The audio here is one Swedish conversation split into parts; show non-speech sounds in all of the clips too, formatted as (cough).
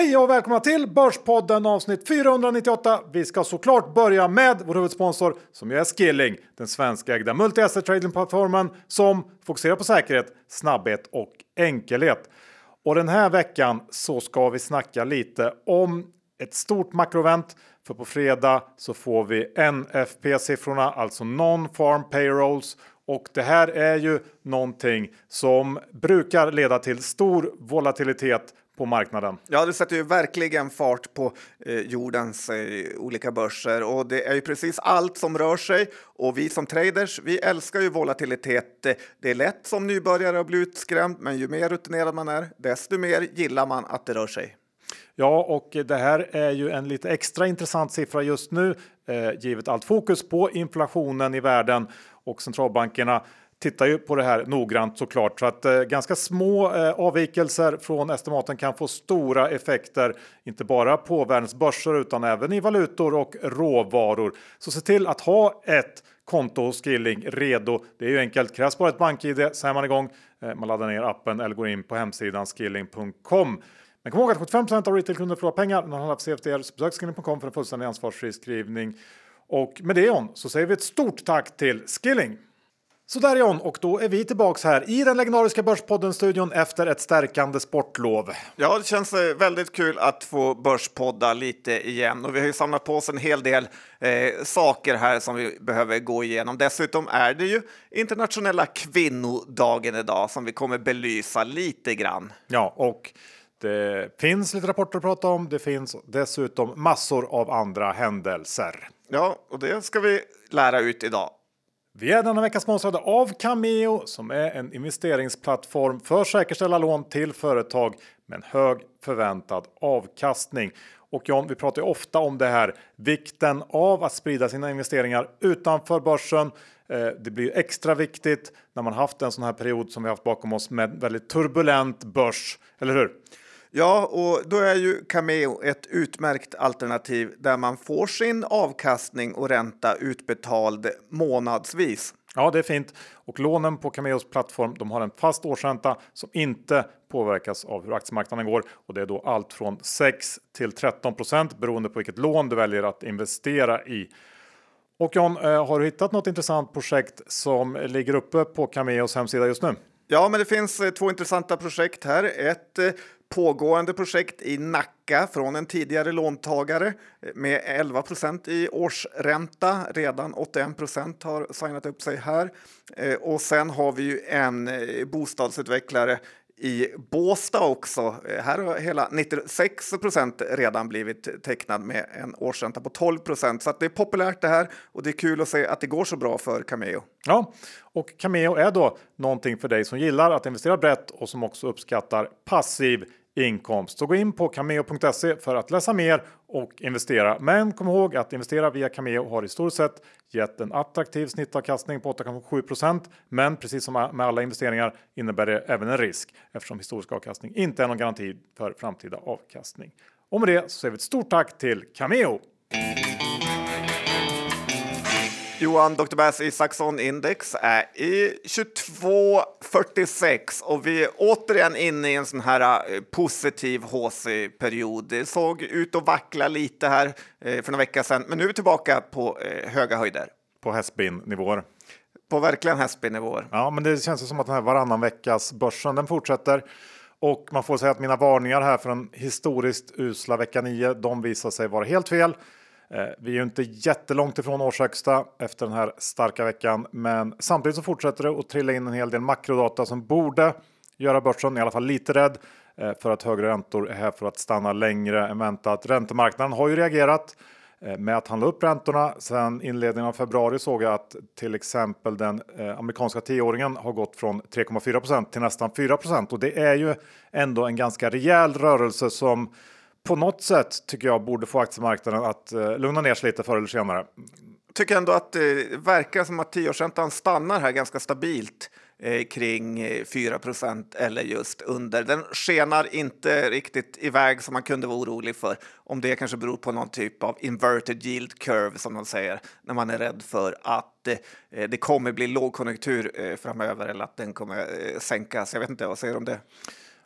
Hej och välkomna till Börspodden avsnitt 498. Vi ska såklart börja med vår huvudsponsor som är Skilling, den svenskägda multi-asset trading-plattformen som fokuserar på säkerhet, snabbhet och enkelhet. Och den här veckan så ska vi snacka lite om ett stort makrovent. För på fredag så får vi NFP-siffrorna, alltså Non-Farm Payrolls. Och det här är ju någonting som brukar leda till stor volatilitet på marknaden. Ja, det sätter ju verkligen fart på eh, jordens eh, olika börser och det är ju precis allt som rör sig. Och vi som traders, vi älskar ju volatilitet. Det är lätt som nybörjare att bli utskrämd, men ju mer rutinerad man är, desto mer gillar man att det rör sig. Ja, och det här är ju en lite extra intressant siffra just nu, eh, givet allt fokus på inflationen i världen och centralbankerna tittar ju på det här noggrant såklart. Så att eh, ganska små eh, avvikelser från estimaten kan få stora effekter, inte bara på världens börser utan även i valutor och råvaror. Så se till att ha ett konto hos Skilling redo. Det är ju enkelt, krävs bara ett bank-id så är man igång. Eh, man laddar ner appen eller går in på hemsidan skilling.com. Men kom ihåg att 75% av retailkunder förlorar pengar när de handlar för CFDR. Så besök skilling.com för en fullständig ansvarsfri skrivning. Och med det John så säger vi ett stort tack till Skilling. Så där John, och då är vi tillbaks här i den legendariska Börspodden-studion efter ett stärkande sportlov. Ja, det känns eh, väldigt kul att få börspodda lite igen och vi har ju samlat på oss en hel del eh, saker här som vi behöver gå igenom. Dessutom är det ju internationella kvinnodagen idag som vi kommer belysa lite grann. Ja, och det finns lite rapporter att prata om. Det finns dessutom massor av andra händelser. Ja, och det ska vi lära ut idag. Vi är denna vecka sponsrade av Cameo som är en investeringsplattform för säkerställa lån till företag med en hög förväntad avkastning. Och John, vi pratar ju ofta om det här vikten av att sprida sina investeringar utanför börsen. Eh, det blir extra viktigt när man haft en sån här period som vi haft bakom oss med väldigt turbulent börs, eller hur? Ja, och då är ju Cameo ett utmärkt alternativ där man får sin avkastning och ränta utbetald månadsvis. Ja, det är fint. Och lånen på Cameos plattform de har en fast årsränta som inte påverkas av hur aktiemarknaden går. Och det är då allt från 6 till 13% beroende på vilket lån du väljer att investera i. Och John, eh, har du hittat något intressant projekt som ligger uppe på Cameos hemsida just nu? Ja, men det finns eh, två intressanta projekt här. Ett eh, pågående projekt i Nacka från en tidigare låntagare eh, med 11% i årsränta. Redan 81% har signat upp sig här. Eh, och sen har vi ju en eh, bostadsutvecklare i Båstad också. Eh, här har hela 96 procent redan blivit tecknad med en årsränta på 12 procent. Så det är populärt det här och det är kul att se att det går så bra för Cameo. Ja, och Cameo är då någonting för dig som gillar att investera brett och som också uppskattar passiv inkomst. Så gå in på cameo.se för att läsa mer och investera. Men kom ihåg att investera via Cameo har historiskt sett gett en attraktiv snittavkastning på 8,7% Men precis som med alla investeringar innebär det även en risk eftersom historisk avkastning inte är någon garanti för framtida avkastning. Och med det så säger vi ett stort tack till Cameo! Johan, Dr. Bass Isaksson index är i 22,46 och vi är återigen inne i en sån här eh, positiv HC-period. Det såg ut att vackla lite här eh, för några veckor sedan, men nu är vi tillbaka på eh, höga höjder. På hästspin-nivåer. På verkligen hästspin-nivåer. Ja, men det känns som att den här varannan veckas börsen den fortsätter. Och man får säga att mina varningar här för den historiskt usla vecka 9, de visar sig vara helt fel. Eh, vi är ju inte jättelångt ifrån årshögsta efter den här starka veckan, men samtidigt så fortsätter det att trilla in en hel del makrodata som borde göra börsen i alla fall lite rädd eh, för att högre räntor är här för att stanna längre än väntat. Räntemarknaden har ju reagerat eh, med att handla upp räntorna. Sedan inledningen av februari såg jag att till exempel den amerikanska tioåringen har gått från 3,4% till nästan 4 och det är ju ändå en ganska rejäl rörelse som på något sätt tycker jag borde få aktiemarknaden att eh, lugna ner sig lite förr eller senare. Tycker ändå att det verkar som att tioårsräntan stannar här ganska stabilt eh, kring eh, 4 eller just under. Den skenar inte riktigt iväg som man kunde vara orolig för. Om det kanske beror på någon typ av inverted yield curve som de säger när man är rädd för att eh, det kommer bli lågkonjunktur eh, framöver eller att den kommer eh, sänkas. Jag vet inte, vad säger du om det?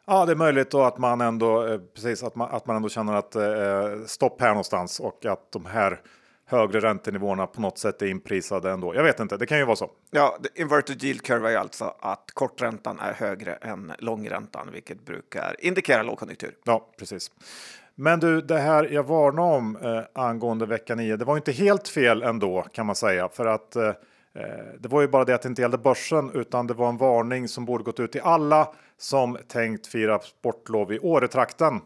Ja, det är möjligt då att man ändå eh, precis att man, att man ändå känner att eh, stopp här någonstans och att de här högre räntenivåerna på något sätt är inprisade ändå. Jag vet inte, det kan ju vara så. Ja, inverted yield curve är alltså att korträntan är högre än långräntan, vilket brukar indikera lågkonjunktur. Ja, precis. Men du, det här jag varnade om eh, angående vecka 9, det var inte helt fel ändå kan man säga, för att eh, det var ju bara det att det inte gällde börsen, utan det var en varning som borde gått ut till alla som tänkt fira sportlov i Åretrakten.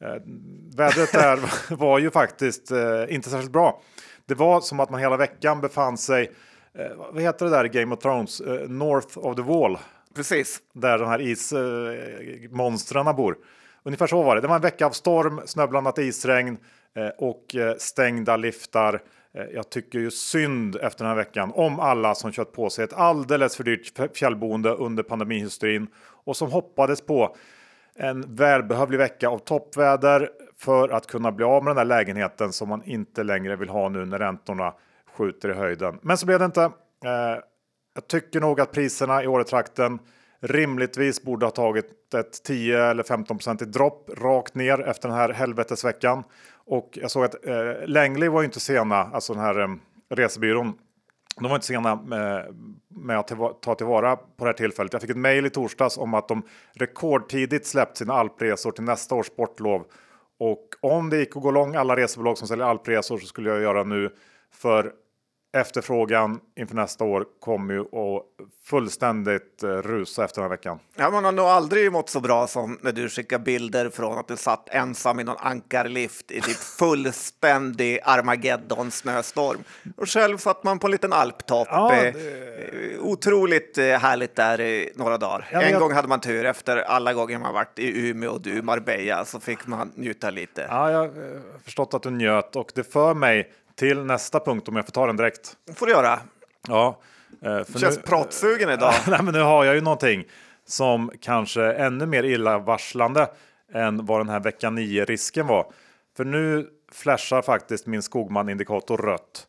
Eh, vädret där (laughs) var ju faktiskt eh, inte särskilt bra. Det var som att man hela veckan befann sig, eh, vad heter det där i Game of Thrones, eh, North of the Wall. Precis. Där de här ismonstren bor. Ungefär så var det. Det var en vecka av storm, snöblandat isregn eh, och eh, stängda liftar. Eh, jag tycker ju synd efter den här veckan om alla som kört på sig ett alldeles för dyrt fjällboende under pandemihysterin och som hoppades på en välbehövlig vecka av toppväder för att kunna bli av med den där lägenheten som man inte längre vill ha nu när räntorna skjuter i höjden. Men så blev det inte. Eh, jag tycker nog att priserna i Åretrakten rimligtvis borde ha tagit ett 10 eller 15 procentigt dropp rakt ner efter den här helvetesveckan. Och jag såg att eh, Langley var ju inte sena, alltså den här eh, resebyrån. De var inte sena med, med att ta tillvara på det här tillfället. Jag fick ett mejl i torsdags om att de rekordtidigt släppt sina alpresor till nästa års sportlov. Och om det gick att gå lång alla resebolag som säljer alpresor så skulle jag göra nu. För efterfrågan inför nästa år kommer ju att fullständigt eh, rusa efter den här veckan. Ja, man har nog aldrig mått så bra som när du skickar bilder från att du satt ensam i någon ankarlift i typ (laughs) fullständig Armageddon snöstorm. Och själv satt man på en liten alptopp. Ja, eh, det... Otroligt eh, härligt där i några dagar. Ja, en jag... gång hade man tur efter alla gånger man varit i Umeå och du Marbella så fick man njuta lite. Ja, jag har förstått att du njöt och det för mig till nästa punkt om jag får ta den direkt. får du göra. Ja. Eh, för Känns nu, pratsugen idag. (laughs) nej, men nu har jag ju någonting som kanske är ännu mer illavarslande än vad den här vecka 9-risken var. För nu flashar faktiskt min Skogman-indikator rött.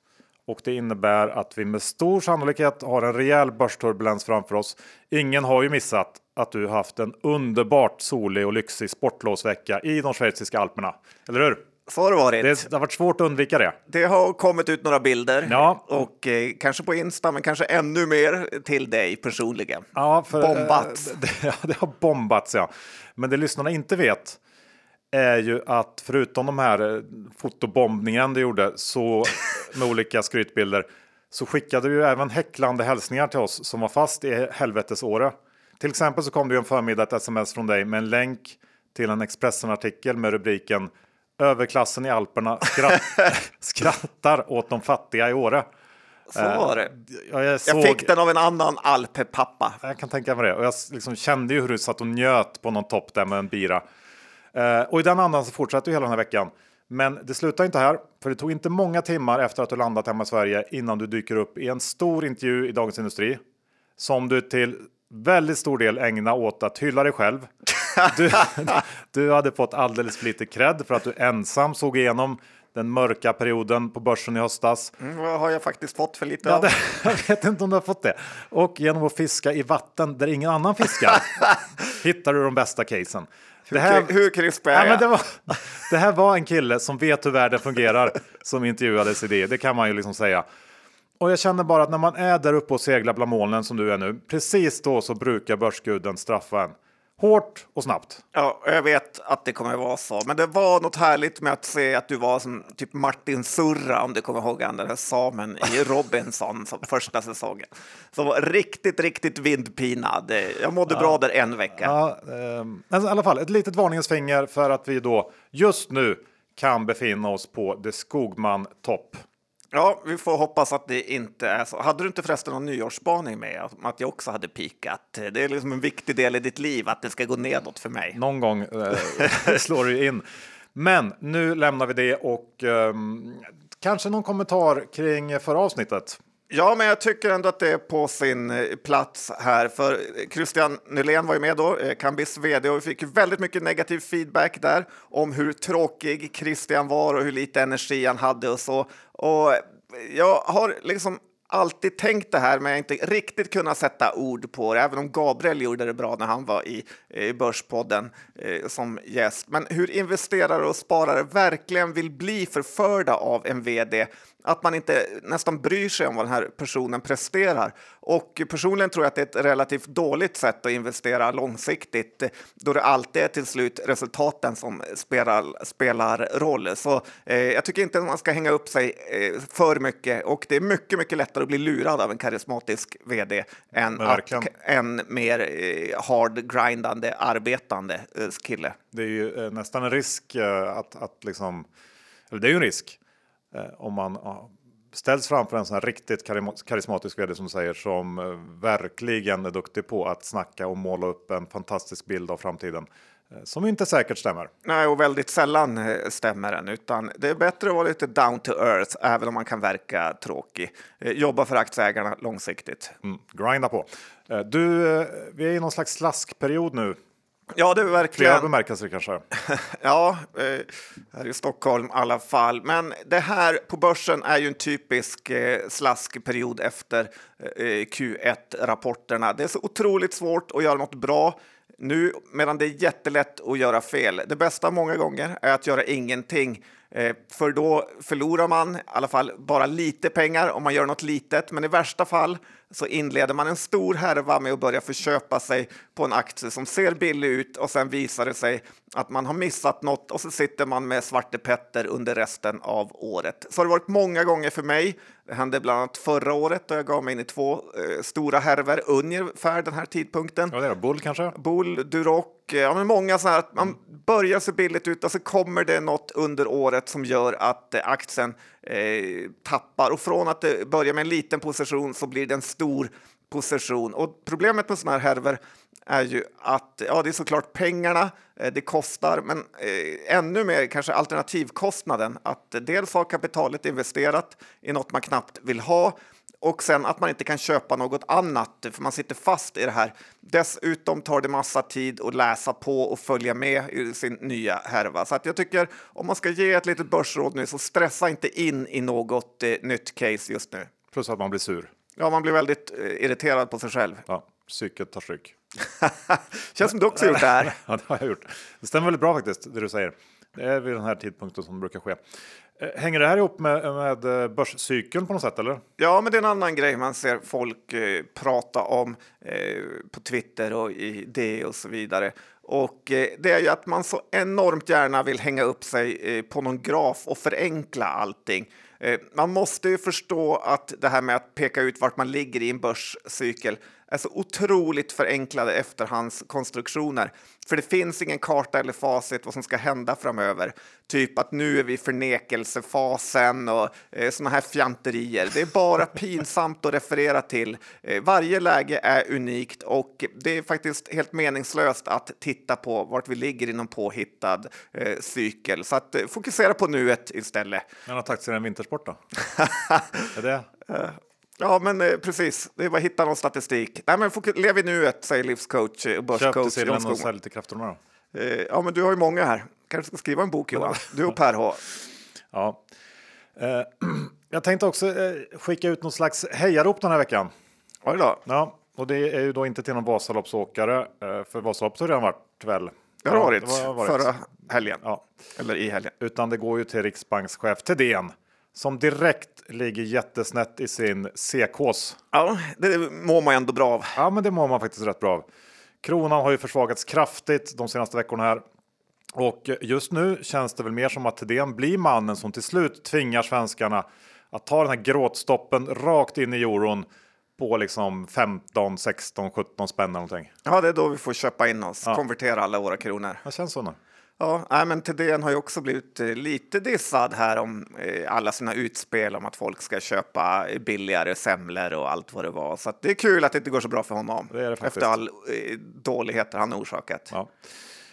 Och det innebär att vi med stor sannolikhet har en rejäl börsturbulens framför oss. Ingen har ju missat att du haft en underbart solig och lyxig sportlovsvecka i de schweiziska alperna. Eller hur? Så har det varit. Det, har varit svårt att undvika det. Det har kommit ut några bilder ja. och eh, kanske på Insta, men kanske ännu mer till dig personligen. Ja, för, bombats. Eh, (laughs) det, det, har bombats, ja. Men det lyssnarna inte vet är ju att förutom de här eh, fotobombningen du gjorde så (laughs) med olika skrytbilder så skickade du även häcklande hälsningar till oss som var fast i helvetesåret. Till exempel så kom det ju en förmiddag ett sms från dig med en länk till en Expressen-artikel med rubriken Överklassen i Alperna skratt, (laughs) skrattar åt de fattiga i Åre. Så var det. Jag, jag, såg, jag fick den av en annan alppappa. Jag kan tänka mig det. Och jag liksom kände ju hur du satt och njöt på någon topp där med en bira. Eh, och i den andan så fortsatte ju hela den här veckan. Men det slutar inte här, för det tog inte många timmar efter att du landat hemma i Sverige innan du dyker upp i en stor intervju i Dagens Industri som du till väldigt stor del ägna åt att hylla dig själv du, (laughs) du hade fått alldeles för lite cred för att du ensam såg igenom den mörka perioden på börsen i höstas. Mm, vad har jag faktiskt fått för lite ja, av? Det, (laughs) jag vet inte om du har fått det. Och genom att fiska i vatten där ingen annan fiskar (laughs) hittar du de bästa casen. Det här, hur krisp är ja, det, var, det här var en kille som vet hur världen fungerar som intervjuades i det. Det kan man ju liksom säga. Och jag känner bara att när man är där uppe och seglar bland molnen som du är nu, precis då så brukar börsguden straffa en. Hårt och snabbt. Ja, jag vet att det kommer vara så. Men det var något härligt med att se att du var som typ Martin Surra, om du kommer ihåg han, den där samen i (laughs) Robinson som första säsongen. Som var riktigt, riktigt vindpinad. Jag mådde ja. bra där en vecka. Ja, eh, alltså, i alla fall ett litet varningens finger för att vi då just nu kan befinna oss på The Skogman topp. Ja, vi får hoppas att det inte är så. Hade du inte förresten någon nyårsspaning med att jag också hade pikat? Det är liksom en viktig del i ditt liv att det ska gå nedåt för mig. Någon gång eh, (laughs) slår du in. Men nu lämnar vi det och eh, kanske någon kommentar kring förra avsnittet. Ja, men jag tycker ändå att det är på sin eh, plats här, för eh, Christian Nylén var ju med då, eh, Kambis vd, och vi fick väldigt mycket negativ feedback där om hur tråkig Christian var och hur lite energi han hade och så. Och jag har liksom alltid tänkt det här, men jag har inte riktigt kunnat sätta ord på det, även om Gabriel gjorde det bra när han var i, i Börspodden eh, som gäst. Men hur investerare och sparare verkligen vill bli förförda av en vd att man inte nästan bryr sig om vad den här personen presterar. Och personligen tror jag att det är ett relativt dåligt sätt att investera långsiktigt då det alltid är till slut resultaten som spelar, spelar roll. Så eh, jag tycker inte att man ska hänga upp sig eh, för mycket och det är mycket, mycket lättare att bli lurad av en karismatisk vd än en mer eh, hard grindande arbetande eh, kille. Det är ju eh, nästan en risk eh, att, att liksom, eller det är ju en risk Eh, om man ställs framför en sån här riktigt karismatisk vd som säger som eh, verkligen är duktig på att snacka och måla upp en fantastisk bild av framtiden eh, som inte säkert stämmer. Nej, och väldigt sällan stämmer den, utan det är bättre att vara lite down to earth, även om man kan verka tråkig. Jobba för aktieägarna långsiktigt. Mm, grinda på. Du, vi är i någon slags slaskperiod nu Ja, det är verkligen. Flera bemärkelser kanske. (laughs) ja, eh, här i Stockholm i alla fall. Men det här på börsen är ju en typisk eh, slaskperiod efter eh, Q1-rapporterna. Det är så otroligt svårt att göra något bra nu, medan det är jättelätt att göra fel. Det bästa många gånger är att göra ingenting Eh, för då förlorar man i alla fall bara lite pengar om man gör något litet. Men i värsta fall så inleder man en stor härva med att börja förköpa sig på en aktie som ser billig ut och sen visar det sig att man har missat något och så sitter man med Svarte Petter under resten av året. Så har det varit många gånger för mig. Det hände bland annat förra året då jag gav mig in i två eh, stora härvor ungefär den här tidpunkten. Ja, det är Bull kanske? Bull, Duroc, eh, ja, men många så här att man börjar så billigt ut och så kommer det något under året som gör att eh, aktien eh, tappar och från att eh, det börjar med en liten position så blir det en stor position. Och problemet med sådana här härvor är ju att ja, det är såklart pengarna eh, det kostar, men eh, ännu mer kanske alternativkostnaden. Att eh, dels har kapitalet investerat i något man knappt vill ha och sen att man inte kan köpa något annat för man sitter fast i det här. Dessutom tar det massa tid att läsa på och följa med i sin nya härva. Så att jag tycker om man ska ge ett litet börsråd nu så stressa inte in i något eh, nytt case just nu. Plus att man blir sur. Ja, man blir väldigt eh, irriterad på sig själv. Ja, psyket tar stryk. (laughs) Känns som du också gjort det här. (laughs) ja, det har jag gjort. Det stämmer väldigt bra faktiskt, det du säger. Det är vid den här tidpunkten som det brukar ske. Eh, hänger det här ihop med, med eh, börscykeln på något sätt? eller? Ja, men det är en annan grej man ser folk eh, prata om eh, på Twitter och i det och så vidare. Och eh, det är ju att man så enormt gärna vill hänga upp sig eh, på någon graf och förenkla allting. Eh, man måste ju förstå att det här med att peka ut vart man ligger i en börscykel är så otroligt förenklade efterhandskonstruktioner. För det finns ingen karta eller facit vad som ska hända framöver. Typ att nu är vi i förnekelsefasen och eh, såna här fjanterier. Det är bara (laughs) pinsamt att referera till. Eh, varje läge är unikt och det är faktiskt helt meningslöst att titta på vart vi ligger inom påhittad eh, cykel. Så att eh, fokusera på nuet istället. Men har tagit sig en vintersport då? (laughs) är det? Eh, Ja, men eh, precis. Det är bara att hitta någon statistik. Nej, men lev i nuet, säger livscoach och börscoach. Köp till sillen och sälj till krafterna då. Eh, ja, men du har ju många här. Kanske ska skriva en bok Johan. (laughs) Du och Per H. Ja. Eh, (clears throat) jag tänkte också eh, skicka ut någon slags hejarop den här veckan. Oj då. Ja, och det är ju då inte till någon Vasaloppsåkare, eh, för Vasaloppet har redan varit väl? Det har varit, det var, förra helgen. Ja. Eller i helgen. Utan det går ju till riksbankschef Thedéen som direkt ligger jättesnätt i sin C-kås. Ja, det mår man ändå bra av. Ja, men det mår man faktiskt rätt bra av. Kronan har ju försvagats kraftigt de senaste veckorna här. Och just nu känns det väl mer som att Thedéen blir mannen som till slut tvingar svenskarna att ta den här gråtstoppen rakt in i euron på liksom 15, 16, 17 spänn någonting. Ja, det är då vi får köpa in oss, ja. konvertera alla våra kronor. Det känns så nu. Ja, nej, men Thedéen har ju också blivit eh, lite dissad här om eh, alla sina utspel om att folk ska köpa billigare semlor och allt vad det var. Så det är kul att det inte går så bra för honom det det efter all eh, dåligheter han orsakat. Ja.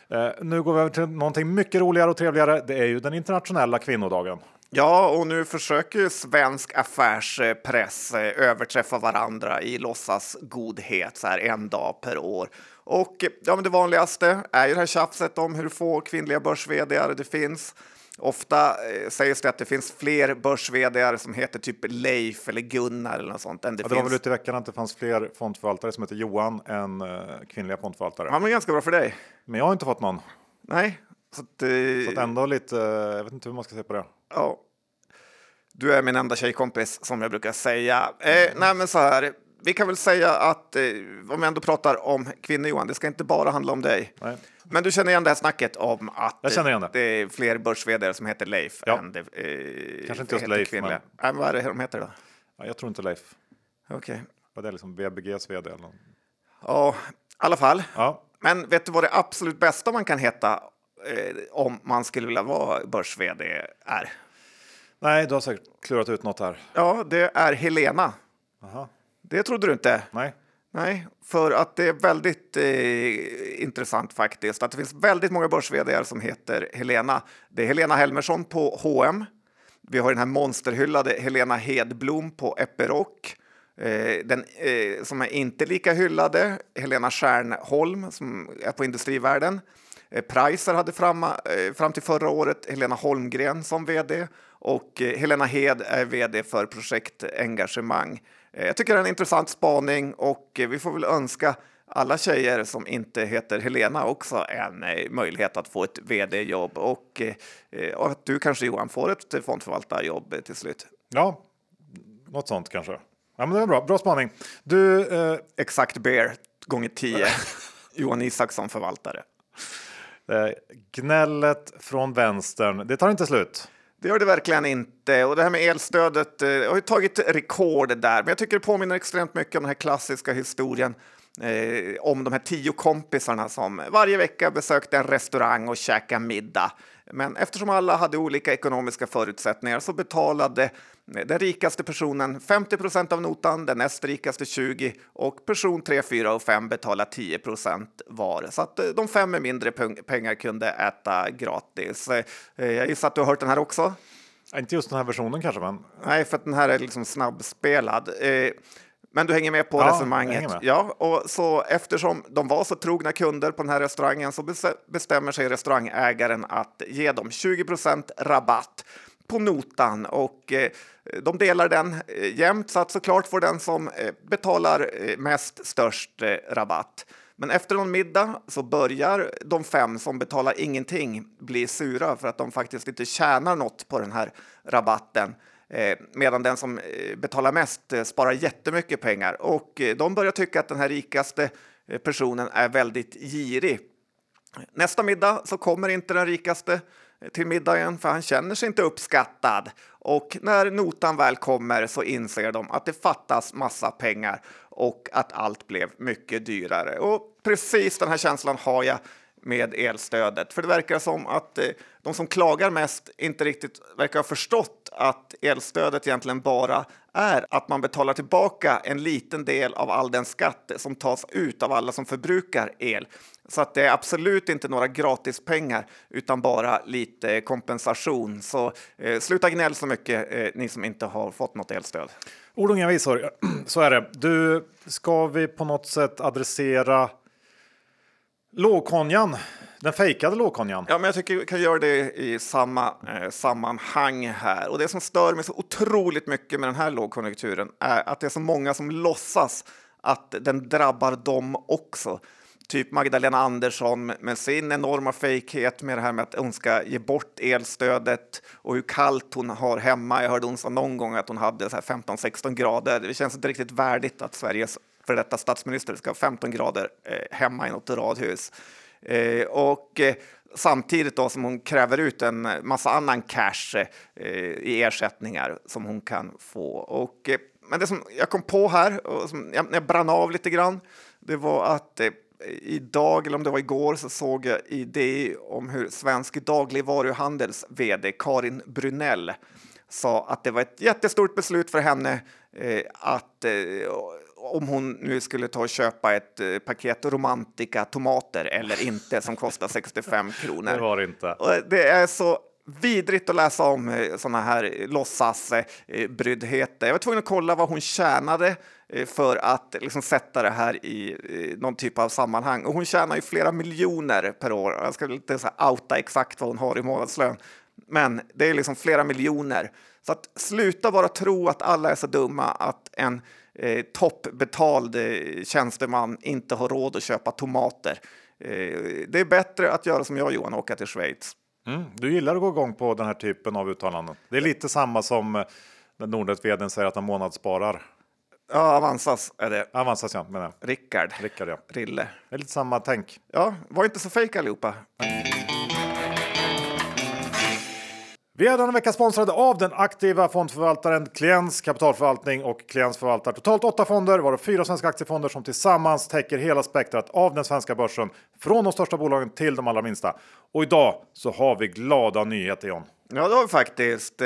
Eh, nu går vi över till någonting mycket roligare och trevligare. Det är ju den internationella kvinnodagen. Ja, och nu försöker svensk affärspress överträffa varandra i låtsas godhet så här en dag per år. Och ja, men det vanligaste är ju det här tjafset om hur få kvinnliga börs det finns. Ofta eh, sägs det att det finns fler börs som heter typ Leif eller Gunnar eller något sånt. Än det, Ja, det finns... var väl ute i veckan att det fanns fler fondförvaltare som heter Johan än eh, kvinnliga fondförvaltare. Ja, men ganska bra för dig. Men jag har inte fått någon. Nej, så att, eh, Så att ändå lite, eh, jag vet inte hur man ska se på det. ja. Du är min enda tjejkompis som jag brukar säga. Eh, nej, men så här. Vi kan väl säga att eh, om vi ändå pratar om kvinnor Johan, det ska inte bara handla om dig. Nej. Men du känner igen det här snacket om att Jag känner igen det. det är fler börs som heter Leif Ja. än det eh, Kanske inte just Leif, kvinnliga. Men vad är det de heter då? Ja, jag tror inte Leif. Okej. Var det liksom VBGs vd eller? Ja, i alla fall. Ja, Men vet du vad det absolut bästa man kan heta eh, om man skulle vilja vara börs är? Nej, du har säkert klurat ut något här. Ja, det är Helena. Aha. Det trodde du inte? Nej, Nej, för att det är väldigt eh, intressant faktiskt att det finns väldigt många börs som heter Helena. Det är Helena Helmersson på H&M. Vi har den här monsterhyllade Helena Hedblom på Epiroc. Eh, den eh, som är inte lika hyllade, Helena Stjärnholm som är på Industrivärden. Eh, Pricer hade fram, fram till förra året Helena Holmgren som vd och eh, Helena Hed är vd för projektengagemang. Eh, Jag tycker det är en intressant spaning och eh, vi får väl önska alla tjejer som inte heter Helena också en möjlighet att få ett vd-jobb och, och att du kanske Johan får ett fondförvaltarjobb till slut. ja, något sånt kanske. Ja, men det är bra. Bra spaning. Du, eh, Exakt bear gånger 10. (laughs) Johan Isaksson förvaltare. eh, gnället från vänstern, det tar inte slut. Det gör det verkligen inte. Och det här med elstödet eh, har ju tagit rekord där. Men jag tycker det påminner extremt mycket om den här klassiska historien eh, om de här tio kompisarna som varje vecka besökte en restaurang och käkade middag. Men eftersom alla hade olika ekonomiska förutsättningar så betalade den rikaste personen 50 procent av notan, den näst rikaste 20 och person 3, 4 och 5 betalade 10 procent var. Så att eh, de fem med mindre peng- pengar kunde äta gratis. Eh, Jag gissar att du har hört den här också? Inte just den här versionen kanske, men Nej, för att den här är liksom snabbspelad. Men du hänger med på Ja, resonemanget? med. Ja, och så eftersom de var så trogna kunder på den här restaurangen så bes- bestämmer sig restaurangägaren att ge dem 20% rabatt på notan och eh, de delar den eh, jämnt så att såklart får den som eh, betalar mest störst rabatt. Men efter någon middag så börjar de fem som betalar ingenting bli sura för att de faktiskt inte tjänar något på den här rabatten. Eh, medan den som eh, betalar mest eh, sparar jättemycket pengar och de börjar tycka att den här rikaste personen är väldigt girig. Nästa middag så kommer inte den rikaste till middagen för han känner sig inte uppskattad. Och när notan väl kommer så inser de att det fattas massa pengar och att allt blev mycket dyrare. Och precis den här känslan har jag med elstödet. För det verkar som att eh, de som klagar mest inte riktigt verkar ha förstått att elstödet egentligen bara är att man betalar tillbaka en liten del av all den skatt som tas ut av alla som förbrukar el. Så att det är absolut inte några gratispengar utan bara lite kompensation. Så eh, sluta gnäll så mycket eh, ni som inte har fått något elstöd. ord och inga visor. Så är det. Du, ska vi på något sätt adressera lågkonjan? Den fejkade lågkonjan. Ja, men jag tycker vi kan göra det i samma eh, sammanhang här. Och det som stör mig så otroligt mycket med den här lågkonjunkturen är att det är så många som låtsas att den drabbar dem också. Typ Magdalena Andersson med sin enorma fejkhet med det här med att hon ska ge bort elstödet och hur kallt hon har hemma. Jag hörde hon sa någon gång att hon hade 15-16 grader. Det känns inte riktigt värdigt att Sveriges för detta statsminister ska ha 15 grader eh, hemma i något radhus. Eh, och eh, samtidigt då som hon kräver ut en massa annan cash eh, i ersättningar som hon kan få. Och, eh, men det som jag kom på här, och som jag, jag brann av lite grann, det var att eh, idag, eller om det var igår, så såg jag i DI om hur Svensk dagligvaruhandels vd Karin Brunell sa att det var ett jättestort beslut för henne eh, att eh, om hon nu skulle ta och köpa ett eh, paket romantika tomater eller inte som kostar 65 (laughs) Det kronor. var det inte. Det är så vidrigt att läsa om sådana här låtsasbryddheter. Jag var tvungen att kolla vad hon tjänade eh, för att liksom sätta det här i eh, någon typ av sammanhang. Och hon tjänar ju flera miljoner per år. Jag ska inte så här outa exakt vad hon har i månadslön. Men det är liksom flera miljoner. Så att sluta bara tro att alla är så dumma att en eh, toppbetald eh, tjänsteman inte har råd att köpa tomater. Eh, det är bättre att göra som jag Johan, åka till Schweiz. Mm, du gillar att gå igång på den här typen av uttalanden. Det är lite samma som eh, när Nordnet-vdn säger att han månadssparar. Ja, Avanzas är det. Avanzas ja, menar jag. Rickard. Rickard ja. Rille. Det är lite samma tänk. Ja, var inte så fejk allihopa. Vi är denna vecka sponsrade av den aktiva fondförvaltaren Kliens kapitalförvaltning och Kliens förvaltar totalt åtta fonder, varav fyra svenska aktiefonder som tillsammans täcker hela spektrat av den svenska börsen från de största bolagen till de allra minsta. Och idag så har vi glada nyheter John. Ja, det har vi faktiskt.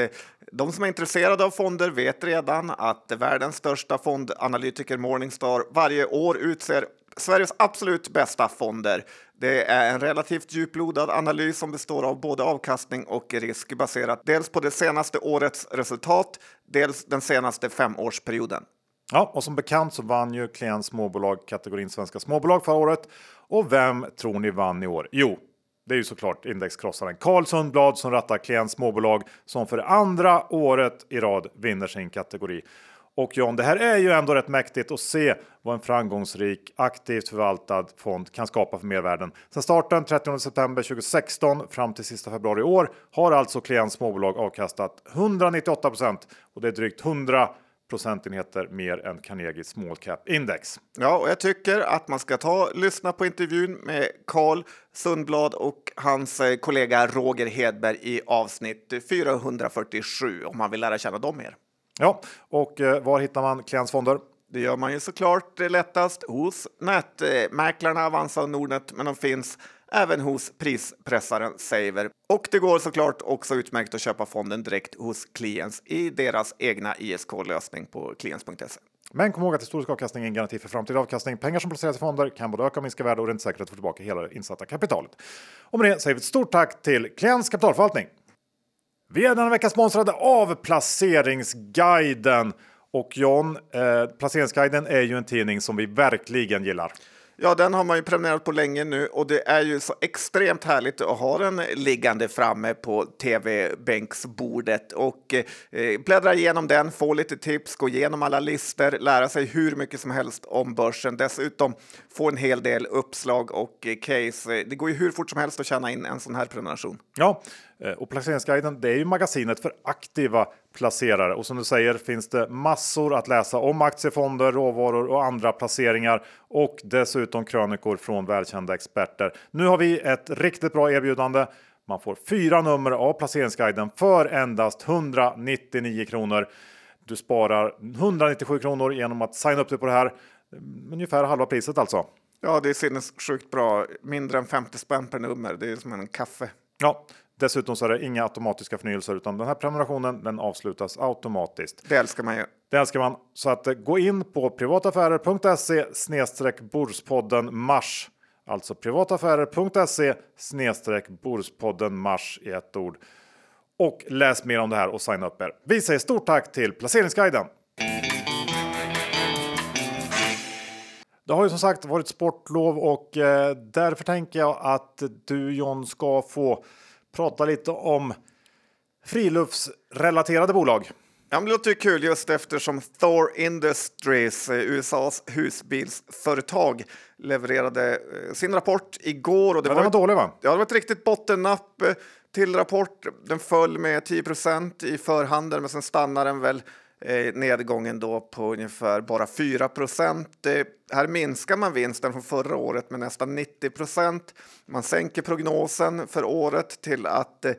De som är intresserade av fonder vet redan att världens största fondanalytiker Morningstar varje år utser Sveriges absolut bästa fonder. Det är en relativt djuplodad analys som består av både avkastning och risk baserat dels på det senaste årets resultat, dels den senaste femårsperioden. Ja, och som bekant så vann ju Klients småbolag kategorin svenska småbolag förra året. Och vem tror ni vann i år? Jo, det är ju såklart indexkrossaren Carl Sundblad som rattar Klients småbolag som för andra året i rad vinner sin kategori. Och John, det här är ju ändå rätt mäktigt att se vad en framgångsrik, aktivt förvaltad fond kan skapa för mervärden. Sedan starten 30 september 2016 fram till sista februari i år har alltså Klients småbolag avkastat 198 och det är drygt 100 procentenheter mer än Carnegie Small Cap Index. Ja, och jag tycker att man ska ta lyssna på intervjun med Carl Sundblad och hans eh, kollega Roger Hedberg i avsnitt 447 om man vill lära känna dem mer. Ja, och eh, var hittar man klientsfonder? Det gör man ju såklart lättast hos nätmäklarna Avanza och Nordnet, men de finns även hos prispressaren Saver. Och det går såklart också utmärkt att köpa fonden direkt hos Kliens i deras egna ISK-lösning på kliens.se. Men kom ihåg att historisk avkastning är en garanti för framtida avkastning. Pengar som placeras i fonder kan både öka och minska värde och det är inte säkert att få tillbaka hela det insatta kapitalet. Och med det säger vi ett stort tack till Kliens kapitalförvaltning. Vi är denna vecka sponsrade av Placeringsguiden. Och John, eh, Placeringsguiden är ju en tidning som vi verkligen gillar. Ja, den har man ju prenumererat på länge nu och det är ju så extremt härligt att ha den liggande framme på tv-bänksbordet och eh, bläddra igenom den, få lite tips, gå igenom alla listor, lära sig hur mycket som helst om börsen. Dessutom få en hel del uppslag och eh, case. Det går ju hur fort som helst att tjäna in en sån här prenumeration. Ja, Eh, och Placeringsguiden det är ju magasinet för aktiva placerare och som du säger finns det massor att läsa om aktiefonder, råvaror och andra placeringar och dessutom krönikor från välkända experter. Nu har vi ett riktigt bra erbjudande. Man får fyra nummer av Placeringsguiden för endast 199 kronor. Du sparar 197 kronor genom att signa upp dig på det här. Mm, ungefär halva priset alltså. Ja, det är sinnessjukt bra. Mindre än 50 spänn per nummer. Det är som en kaffe. Ja, Dessutom så är det inga automatiska förnyelser utan den här prenumerationen den avslutas automatiskt. Det älskar man ju. Det älskar man. Så att eh, gå in på privataffärer.se snedstreck Borspodden mars. Alltså privataffärer.se snedstreck Borspodden mars i ett ord. Och läs mer om det här och signa upp er. Vi säger stort tack till Placeringsguiden. Det har ju som sagt varit sportlov och eh, därför tänker jag att du John ska få prata lite om friluftsrelaterade bolag. Ja, det låter kul just eftersom Thor Industries, eh, USAs husbilsföretag, levererade eh, sin rapport igår. Och det ja, var, den var dålig va? Ja, det var ett riktigt bottennapp till rapport. Den föll med 10% i förhanden, men sen stannar den väl Eh, nedgången då på ungefär bara 4 procent. Eh, här minskar man vinsten från förra året med nästan 90 procent. Man sänker prognosen för året till att eh,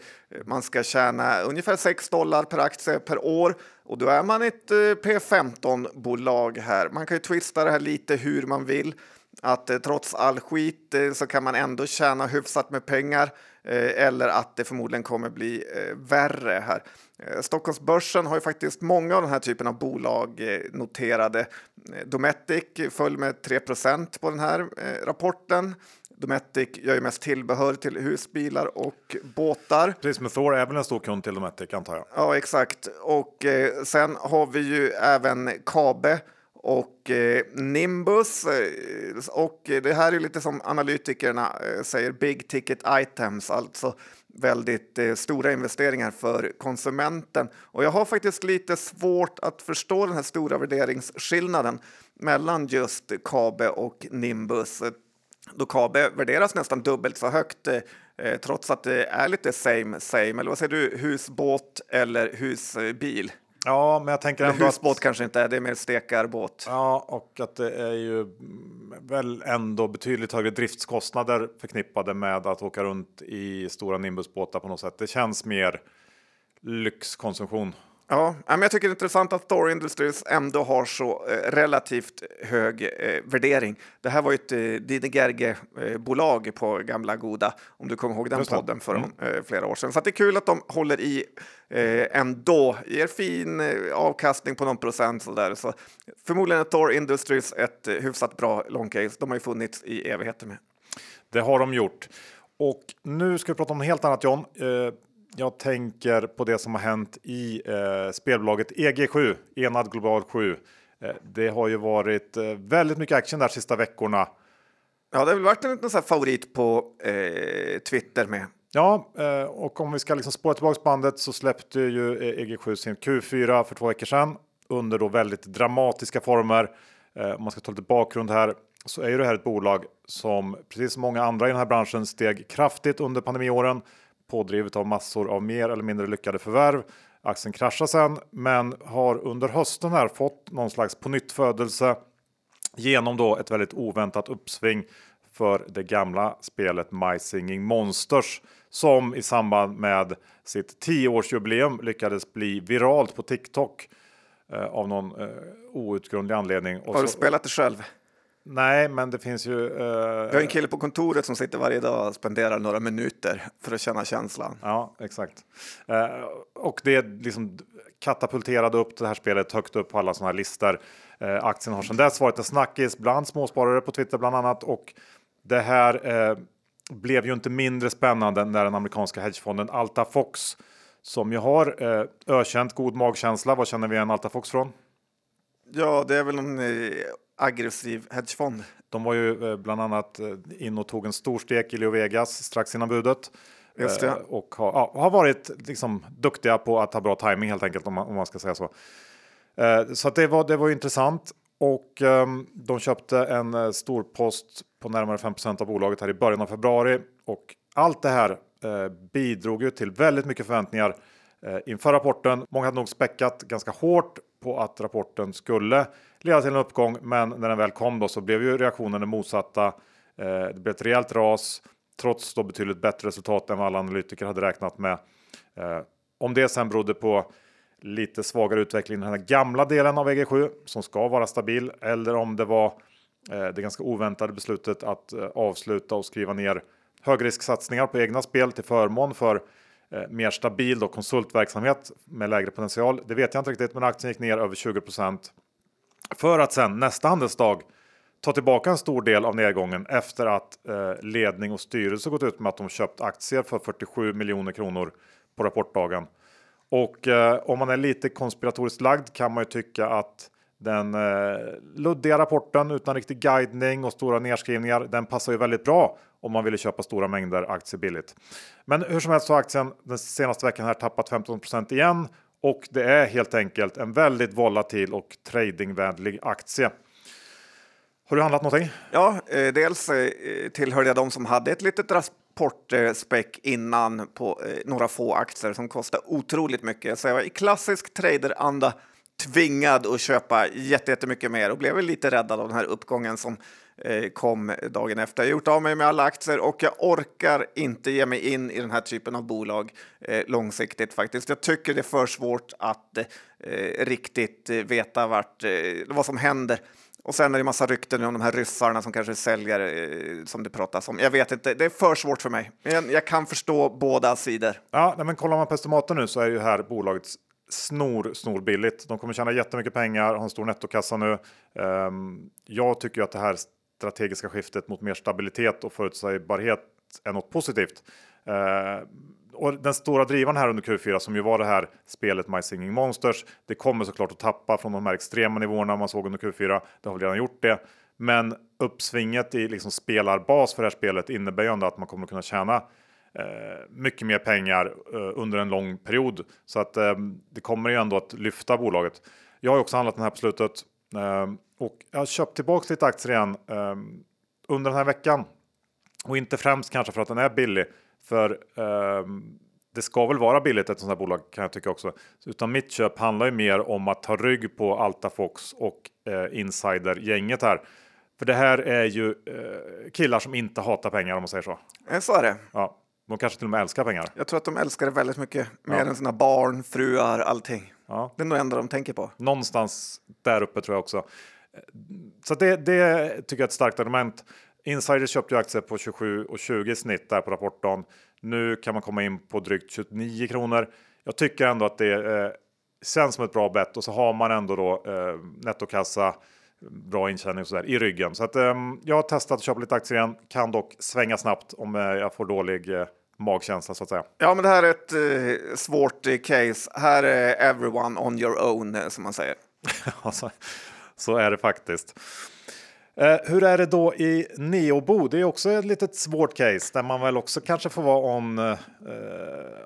man ska tjäna ungefär 6 dollar per aktie per år och då är man ett P15 bolag här. Man kan ju twista det här lite hur man vill att trots all skit så kan man ändå tjäna hyfsat med pengar eller att det förmodligen kommer bli värre här. Eh, Stockholmsbörsen har ju faktiskt många av den här typen av bolag eh, noterade. Eh, Dometic föll med 3% på den här rapporten. Dometic gör ju mest tillbehör till husbilar och båtar. Precis, men Thor är väl en stor kund till Dometic antar jag? Ja, exakt. Och sen har vi ju även Kabe och eh, Nimbus. Eh, och det här är lite som analytikerna eh, säger, big ticket items, alltså väldigt eh, stora investeringar för konsumenten. Och jag har faktiskt lite svårt att förstå den här stora värderingsskillnaden mellan just Kabe och Nimbus. Då Kabe värderas nästan dubbelt så högt eh, eh trots att det är lite same same. Eller vad säger du, husbåt eller husbil? Ja, men jag tänker ändå Husbåt att... kanske inte är, det är mer stekarbåt. Ja, och att det är ju väl ändå betydligt högre driftskostnader förknippade med att åka runt i stora Nimbusbåtar på något sätt. Det känns mer lyxkonsumtion. Ja, men jag tycker det är intressant att Thor Industries ändå har så eh, relativt hög eh, värdering. Det här var ju ett eh, Dine på gamla goda, om du kommer ihåg den podden för mm. eh, flera år sedan. Så det är kul att de håller i eh, ändå, ger fin eh, avkastning på någon procent sådär. Så förmodligen är Thor Industries ett eh, hyfsat bra long case. De har ju funnits i evigheter med. Det har de gjort. Och nu ska vi prata om något helt annat John. Eh, jag tänker på det som har hänt i eh, spelbolaget EG7, Enad Global 7. Eh, det har ju varit eh, väldigt mycket action där sista veckorna. Ja, det har väl varit en sån favorit på eh, Twitter med. Ja, eh, och om vi ska liksom spåra tillbaka bandet så släppte ju EG7 e sin Q4 för två veckor sedan under då väldigt dramatiska former. Eh, om man ska ta lite bakgrund här så är ju det här ett bolag som precis som många andra i den här branschen steg kraftigt under pandemiåren pådrivet av massor av mer eller mindre lyckade förvärv. Aktien kraschar sen, men har under hösten här fått någon slags pånyttfödelse genom då ett väldigt oväntat uppsving för det gamla spelet My Singing Monsters som i samband med sitt 10-årsjubileum lyckades bli viralt på TikTok eh, av någon eh, outgrundlig anledning. Har du så, spelat det själv? Nej, men det finns ju. Uh... Jag har en kille på kontoret som sitter varje dag och spenderar några minuter för att känna känslan. Ja, exakt. Uh, och det liksom katapulterade upp det här spelet högt upp på alla sådana här listor. Uh, aktien har sedan dess varit en snackis bland småsparare på Twitter bland annat och det här blev ju inte mindre spännande när den amerikanska hedgefonden Alta Fox som ju har eh, ökänt god magkänsla. Vad känner vi igen Alta Fox från? Ja, det är väl en aggressiv hedgefond. De var ju eh, bland annat eh, in och tog en stor stek i Leo Vegas strax innan budet. Just det. Eh, och har, ja, har varit liksom duktiga på att ha bra timing helt enkelt om man, om man ska säga så. Så det var, det var intressant och um, de köpte en stor post på närmare 5% av bolaget här i början av februari och allt det här bidrog ju till väldigt mycket förväntningar inför rapporten. Många hade nog späckat ganska hårt på att rapporten skulle leda till en uppgång, men när den väl kom då så blev ju reaktionen den motsatta. Eh, det blev ett rejält ras trots då betydligt bättre resultat än vad alla analytiker hade räknat med. Eh, om det sen berodde på lite svagare utveckling i den här gamla delen av EG7 som ska vara stabil eller om det var eh, det ganska oväntade beslutet att eh, avsluta och skriva ner högrisksatsningar på egna spel till förmån för eh, mer stabil då, konsultverksamhet med lägre potential. Det vet jag inte riktigt, men aktien gick ner över 20 för att sen nästa handelsdag ta tillbaka en stor del av nedgången efter att eh, ledning och styrelse gått ut med att de köpt aktier för 47 miljoner kronor på rapportdagen. Och eh, om man är lite konspiratoriskt lagd kan man ju tycka att den eh, luddiga rapporten utan riktig guidning och stora nedskrivningar, den passar ju väldigt bra om man ville köpa stora mängder aktier billigt. Men hur som helst så har aktien den senaste veckan här tappat 15% igen och det är helt enkelt en väldigt volatil och tradingvänlig aktie. Har du handlat någonting? Ja, eh, dels eh, tillhörde jag de som hade ett litet rapportspäck innan på eh, några få aktier som kostar otroligt mycket. Så jag var i klassisk traderanda tvingad att köpa jättemycket mer och blev lite räddad av den här uppgången som Eh, Eh, kom dagen efter. Jag har gjort av mig med alla aktier och jag orkar inte ge mig in i den här typen av bolag eh, långsiktigt faktiskt. Jag tycker det är för svårt att eh, riktigt veta vart, vad som händer. Och sen är det massa rykten om de här ryssarna som kanske säljer som det pratas om. Jag vet inte, det är för svårt för mig. Men jag kan förstå båda sidor. Ja, men kollar man på estimaten nu så är ju här bolaget snor, snor billigt. De kommer tjäna jättemycket pengar, har en stor nettokassa nu. Ehm, jag tycker att det här strategiska skiftet mot mer stabilitet och förutsägbarhet är något positivt. Eh, och den stora drivaren här under Q4 som ju var det här spelet My Singing Monsters. Det kommer såklart att tappa från de här extrema nivåerna man såg under Q4. Det har väl redan gjort det, men uppsvinget i liksom spelarbas för det här spelet innebär ju ändå att man kommer att kunna tjäna eh, mycket mer pengar eh, under en lång period. Så att eh, det kommer ju ändå att lyfta bolaget. Jag har också handlat den här på slutet eh, och jag har köpt tillbaka lite aktier igen eh, under den här veckan. Och inte främst kanske för att den är billig, för ehm, det ska väl vara billigt ett sånt här bolag kan jag tycka också. Utan mitt köp handlar ju mer om att ta rygg på Altafox och eh, Insider-gänget här. För det här är ju eh, killar som inte hatar pengar om man säger så. Eh, Så är det. Ja, de kanske till och med älskar pengar. Jag tror att de älskar det väldigt mycket, mer Ja. än sina barn, fruar, allting. Ja. Det är nog det enda de tänker på. Någonstans där uppe tror jag också. Så det, det tycker jag är ett starkt argument. Insider köpte ju aktier på 27 och 20 i snitt där på rapportdagen. Nu kan man komma in på drygt 29 kronor. Jag tycker ändå att det eh, känns som ett bra bett och så har man ändå då eh, nettokassa, bra intjäning och så där i ryggen. Så att eh, jag har testat att köpa lite aktier igen. Kan dock svänga snabbt om eh, jag får dålig eh, magkänsla så att säga. Ja, men det här är ett eh, svårt eh, case. Här är everyone on your own, som man säger. (laughs) Alltså, så är det faktiskt. Eh, hur är det då i Neobo? Det är också ett litet svårt case där man väl också kanske får vara on eh,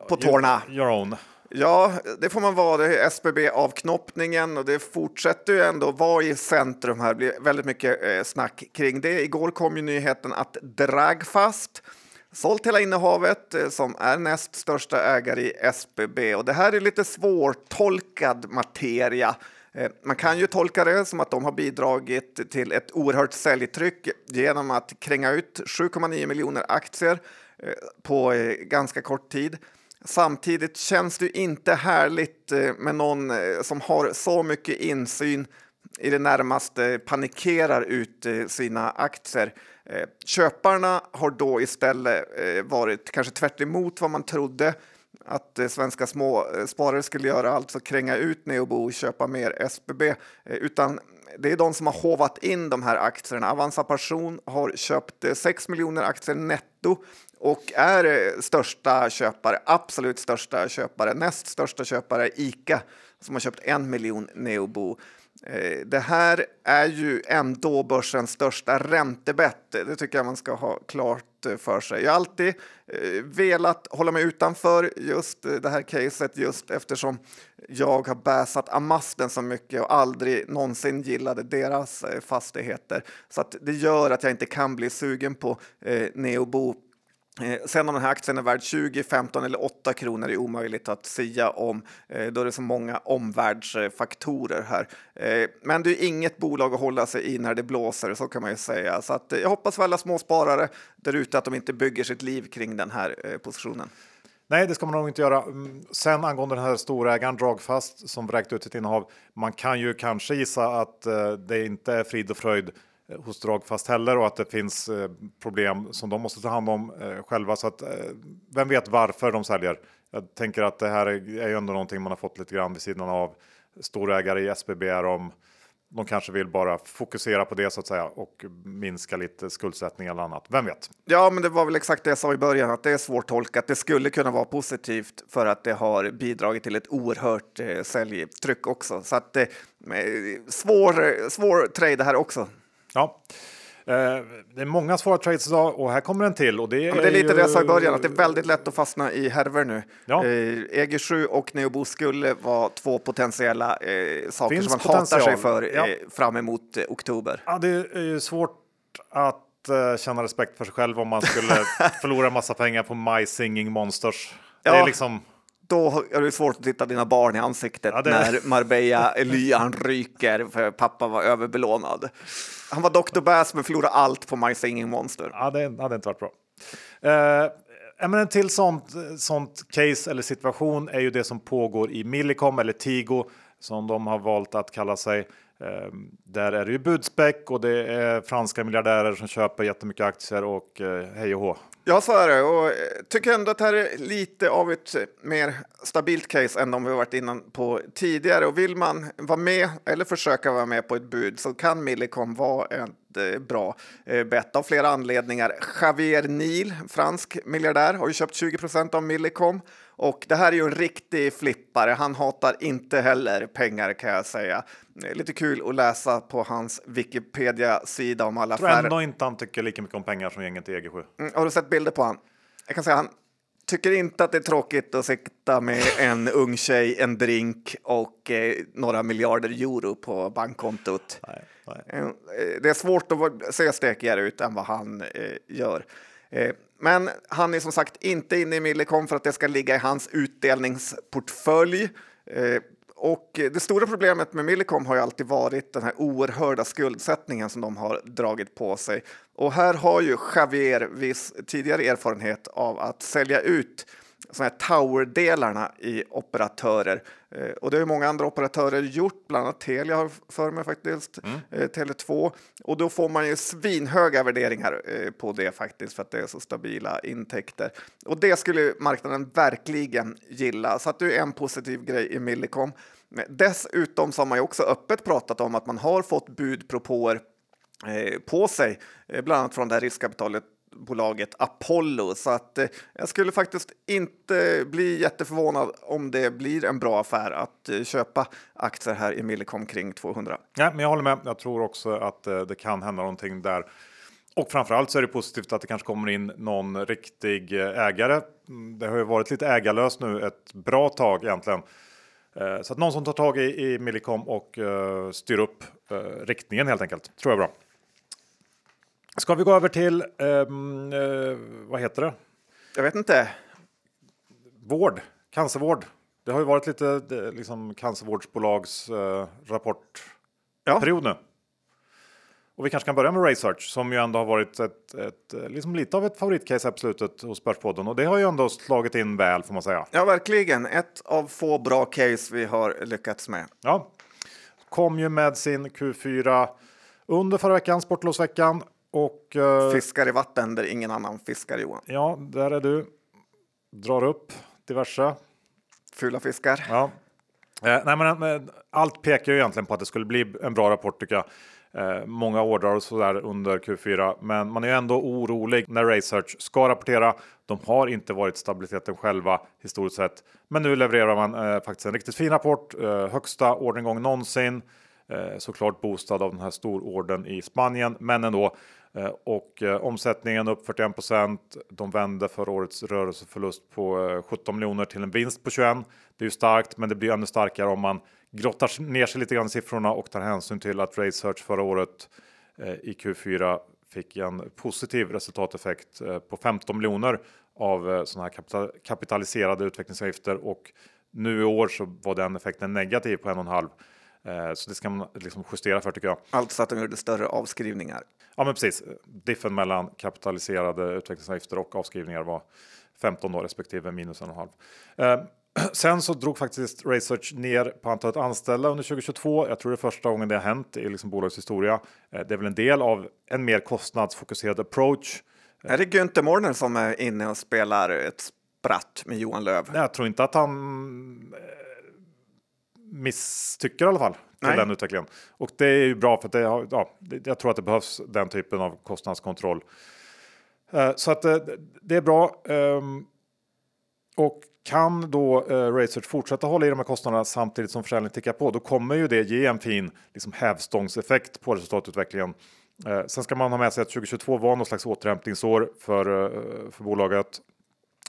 På tårna. Your, your. Ja, det får man vara. Det är SBB-avknoppningen och det fortsätter ju ändå vara i centrum här. Det blir väldigt mycket eh, snack kring det. Igår kom ju nyheten att Dragfast sålt hela innehavet eh, som är näst största ägare i SBB. Och det här är lite svårtolkad materia. Eh, man kan ju tolka det som att de har bidragit till ett oerhört säljtryck genom att kränga ut 7,9 miljoner aktier eh, på eh, ganska kort tid. Samtidigt känns det inte härligt med någon som har så mycket insyn i det närmaste panikerar ut sina aktier. Köparna har då istället varit kanske tvärt emot vad man trodde att eh, svenska småsparare eh, skulle göra, alltså kränga ut Neobo och köpa mer SBB, eh, utan det är de som har hovat in de här aktierna. Avanza Person har köpt 6 miljoner aktier netto och är största köpare, absolut största köpare. Näst största köpare är ICA som har köpt en miljon Neobo. Eh, det här är ju ändå börsens största räntebett. Det tycker jag man ska ha klart eh, för sig. Jag har alltid eh, velat hålla mig utanför just det här caset just eftersom jag har bäsat Amasten så mycket och aldrig någonsin gillade deras fastigheter. Så att det gör att jag inte kan bli sugen på eh, Neobo Eh, sen om den här aktien är värd 20, 15 eller 8 kronor är omöjligt att säga om. Eh, då är det så många omvärldsfaktorer här. Eh, men det är inget bolag att hålla sig i när det blåser, så kan man ju säga. Så att jag hoppas för alla småsparare där ute att de inte bygger sitt liv kring den här positionen. Nej, det ska man nog inte göra. Mm, sen angående den här storägaren Dragfast som vräkt ut sitt innehav. Man kan ju kanske gissa att det inte är frid och fröjd Eh, hos Dragfast heller och att det finns eh, problem som de måste ta hand om eh, själva. Så att vem vet varför de säljer? Jag tänker att det här är, ju ändå någonting man har fått lite grann vid sidan av. Storägare i SBB är de. De kanske vill bara fokusera på det så att säga och minska lite skuldsättning eller annat. Vem vet? Ja, men det var väl exakt det jag sa i början, att det är svårtolkat. Det skulle kunna vara positivt för att det har bidragit till ett oerhört eh, säljtryck också. Så att eh, svår, svår trade här också. Ja, eh, det är många svåra trades idag och här kommer en till. Och det, Ja, men det är lite ju... det jag sa i början, att det är väldigt lätt att fastna i härvor nu. Ja. Eh, EG7 och Neobo skulle vara två potentiella eh, saker Finns som man hatar sig potential. för Ja. eh, fram emot eh, oktober. Ja, det är ju svårt att eh, känna respekt för sig själv om man skulle (laughs) förlora massa pengar på My Singing Monsters. Det är liksom, Då är det svårt att titta dina barn i ansiktet Ja, när Marbella-lyan (laughs) ryker för pappa var överbelånad. Han var Dr. Bass men förlorade allt på My Singing Monster. ja, det hade inte varit bra. Men en till sånt, sånt case eller situation är ju det som pågår i Millicom eller Tigo som de har valt att kalla sig. Ehm, där är det ju budspäck och det är franska miljardärer som köper jättemycket aktier och eh, hej och hå. Ja, så är det. Och jag tycker ändå att det här är lite av ett eh, mer stabilt case än de vi varit innan på tidigare. Och vill man vara med eller försöka vara med på ett bud så kan Millicom vara ett bra eh, bett av flera anledningar. Javier Neal, fransk miljardär, har ju köpt 20 procent av Millicom och det här är ju en riktig flippare. Han hatar inte heller pengar kan jag säga. Lite kul att läsa på hans Wikipedia-sida om alla Jag tror ändå inte han tycker lika mycket om pengar som gänget i EG7. Mm, har du sett bilder på han? Jag kan säga han tycker inte att det är tråkigt att sitta med en ung tjej, en drink och eh, några miljarder euro på bankkontot. Nej, nej. Eh, det är svårt att se stekigare ut än vad han eh, gör. Eh, men han är som sagt inte inne i Millicom för att det ska ligga i hans utdelningsportfölj. Och det stora problemet med Millicom har ju alltid varit den här oerhörda skuldsättningen som de har dragit på sig. Och här har ju Javier viss tidigare erfarenhet av att sälja ut såna här tower-delarna i operatörer. Eh, och det har ju många andra operatörer gjort, bland annat Telia har för mig faktiskt, mm. eh, Tele2. Och då får man ju svinhöga värderingar eh, på det faktiskt för att det är så stabila intäkter. Och det skulle marknaden verkligen gilla, så att det är en positiv grej i Millicom. Dessutom så har man ju också öppet pratat om att man har fått budpropåer eh, på sig, eh, bland annat från det här riskkapitalet bolaget Apollo. Så att eh, jag skulle faktiskt inte bli jätteförvånad om det blir en bra affär att eh, köpa aktier här i Millicom kring 200. Ja, men jag håller med. Jag tror också att eh, det kan hända någonting där. Och framförallt så är det positivt att det kanske kommer in någon riktig eh, ägare. Mm, det har ju varit lite ägarlöst nu ett bra tag egentligen. Eh, så att någon som tar tag i, i Millicom och eh, styr upp riktningen helt enkelt. Tror jag är bra. Ska vi gå över till, ehm, eh, vad heter det? Jag vet inte. Vård, cancervård. Det har ju varit lite det, liksom cancervårdsbolags eh, rapportperiod nu. Och vi kanske kan börja med Research som ju ändå har varit ett, ett, eh, liksom lite av ett favoritcase här på slutet hos Börspodden och det har ju ändå slagit in väl får man säga. Ja, verkligen. Ett av få bra case vi har lyckats med. Ja, kom ju med sin Q4 under förra veckan, sportlovsveckan och eh, Fiskar i vatten där ingen annan fiskar, Johan. ja, där är du. Drar upp diverse. Fula fiskar. Ja. Eh, nej, men, men, allt pekar ju egentligen på att det skulle bli en bra rapport tycker jag. Eh, många ordrar och sådär under Q4, men man är ju ändå orolig när Research ska rapportera. De har inte varit stabiliteten själva historiskt sett, men nu levererar man eh, faktiskt en riktigt fin rapport. Eh, högsta orderingång någonsin. Eh, såklart boostad av den här stororden i Spanien, men ändå. Eh, och eh, omsättningen upp 41% De vände förra årets rörelseförlust på eh, 17 miljoner till en vinst på 21. Det är ju starkt, men det blir ännu starkare om man grottar ner sig lite grann i siffrorna och tar hänsyn till att Research förra året i Q4 fick en positiv resultateffekt på 15 miljoner av sådana här kapitaliserade utvecklingsavgifter och nu i år så var den effekten negativ på en och en halv. Eh, Så det ska man liksom justera för tycker jag. Alltså att de gjorde större avskrivningar. Ja, men precis. Diffen mellan kapitaliserade utvecklingsavgifter och avskrivningar var 15 då respektive minus en och en halv. Eh, (clears throat) Sen så drog faktiskt Research ner på antalet anställda under 2022. Jag tror det är första gången det har hänt i liksom bolagets historia. Eh, Det är väl en del av en mer kostnadsfokuserad approach. Är det Günther Mårder som är inne och spelar ett spratt med Johan Löv? Nej, Jag tror inte att han misstycker i alla fall till Nej. den utvecklingen. Och det är ju bra för att det, ja, jag tror att det behövs den typen av kostnadskontroll. Eh, Så att eh, det är bra. Ehm, Och kan då eh, Research fortsätta hålla i de här kostnaderna samtidigt som försäljningen tickar på, då kommer ju det ge en fin liksom, hävstångseffekt på resultatutvecklingen. Sen ska man ha med sig att 2022 var någon slags återhämtningsår för, för bolaget.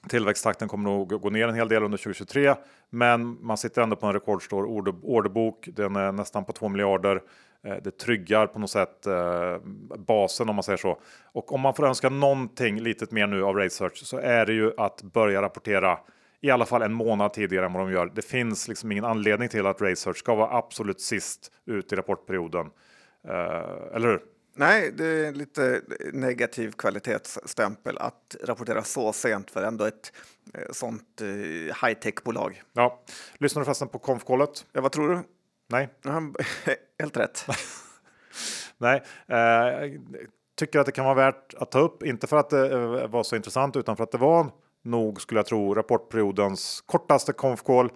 Tillväxttakten kommer nog gå ner en hel del under 2023, men man sitter ändå på en rekordstor orderbok. Den är nästan på 2 miljarder. Eh, det tryggar på något sätt eh, basen om man säger så. Och om man får önska någonting litet mer nu av Research så är det ju att börja rapportera i alla fall en månad tidigare än vad de gör. Det finns liksom ingen anledning till att Research ska vara absolut sist ut i rapportperioden. Eh, eller hur? Nej, det är lite negativ kvalitetsstämpel att rapportera så sent för ändå ett eh, sånt eh, high-tech-bolag. Ja. Lyssnar du förresten på konfkollet? Ja, vad tror du? Nej. (laughs) Helt rätt. (laughs) Nej, eh, tycker att det kan vara värt att ta upp. Inte för att det var så intressant utan för att det var nog skulle jag tro rapportperiodens kortaste konf call.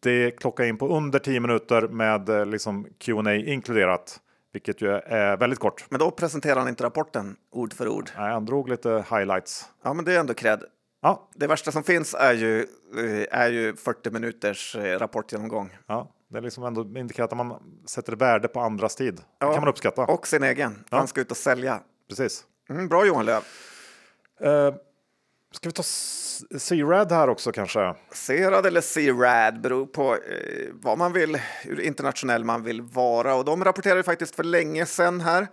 Det klockar in på under 10 minuter med liksom Q&A inkluderat, vilket ju är väldigt kort. Men då presenterar han inte rapporten ord för ord. Nej, han drog lite highlights. Ja, men det är ändå cred. Ja, Det värsta som finns är ju, eh, är ju 40 minuters eh, rapportgenomgång. ja, det är liksom ändå indikerat att man sätter värde på andras tid. Det Ja. kan man uppskatta. Och sin egen. Ja. Han ska ut och sälja. Precis. Mm, bra Johan Löv. Eh, ska vi ta C-Rad här också kanske? C-rad eller C-rad beror på eh, vad man vill, hur internationell man vill vara. Och de rapporterade faktiskt för länge sedan här.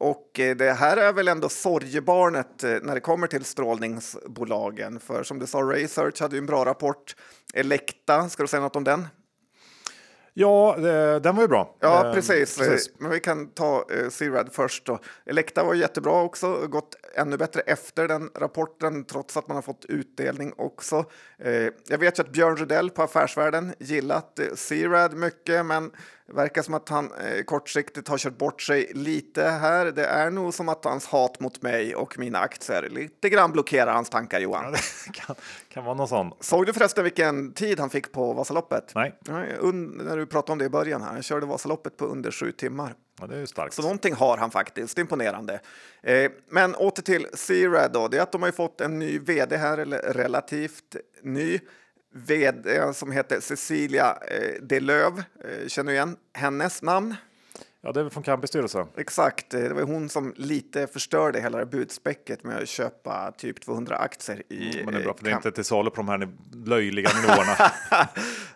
Och eh, det här är väl ändå sorgebarnet eh, när det kommer till strålningsbolagen. För som du sa, Research hade ju en bra rapport. Elekta, ska du säga något om den? Ja, eh, den var ju bra. Ja, precis. precis. Men vi kan ta C-Rad först. Då. Elekta var jättebra också, gått ännu bättre efter den rapporten trots att man har fått utdelning också. Eh, jag vet ju att Björn Rudell på Affärsvärlden gillat eh, C-Rad mycket, men det verkar som att han eh, kortsiktigt har kört bort sig lite här. Det är nog som att hans hat mot mig och mina aktier lite grann blockerar hans tankar, Johan. Det (laughs) kan, kan vara någon sån. Såg du förresten vilken tid han fick på Vasaloppet? Nej, un- när du pratade om det i början här. Han körde Vasaloppet på under sju timmar ja, det är ju starkt. Så någonting har han faktiskt, imponerande. Eh, men åter till C-Rad då, det är att de har ju fått en ny vd här, eller relativt ny vd som heter Cecilia eh, Delöv. Eh, känner du igen hennes namn? Ja, det är väl från Campis styrelse. Exakt, eh, det var hon som lite förstörde hela det budspäcket med att köpa typ 200 aktier i... Mm, Men det är bra, för det är inte till salu på de här löjliga nivåerna. (laughs)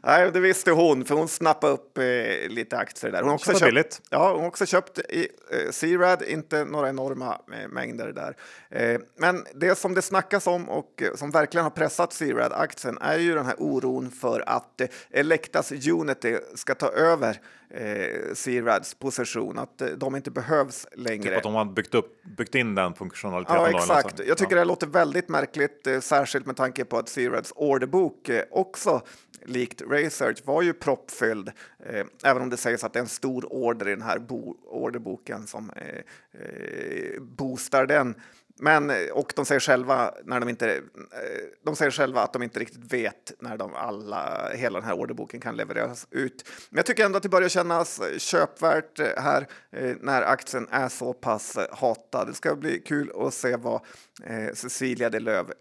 Nej, det visste hon, för hon snappade upp eh, lite aktier där. Hon har också köpt, billigt. Ja, hon också köpt i eh, C-Rad, inte några enorma eh, mängder där. Eh, men det som det snackas om och som verkligen har pressat C-Rad-aktien är ju den här oron för att eh, Electas Unity ska ta över eh, C-Rads position, att eh, de inte behövs längre. typ att de har byggt, upp, byggt in den funktionaliteten. Ja, exakt. Jag tycker ja. det låter väldigt märkligt, eh, särskilt med tanke på att C-Reds orderbok eh, också likt Research var ju proppfylld, eh, även om det sägs att det är en stor order i den här bo- orderboken som eh, eh, boostar den. Men, och de säger själva när de inte, eh, de säger själva att de inte riktigt vet när de alla, hela den här orderboken kan levereras ut. Men jag tycker ändå att det börjar kännas eh, köpvärt eh, här när aktien är så pass hatad. Det ska bli kul att se vad Cecilia de Löv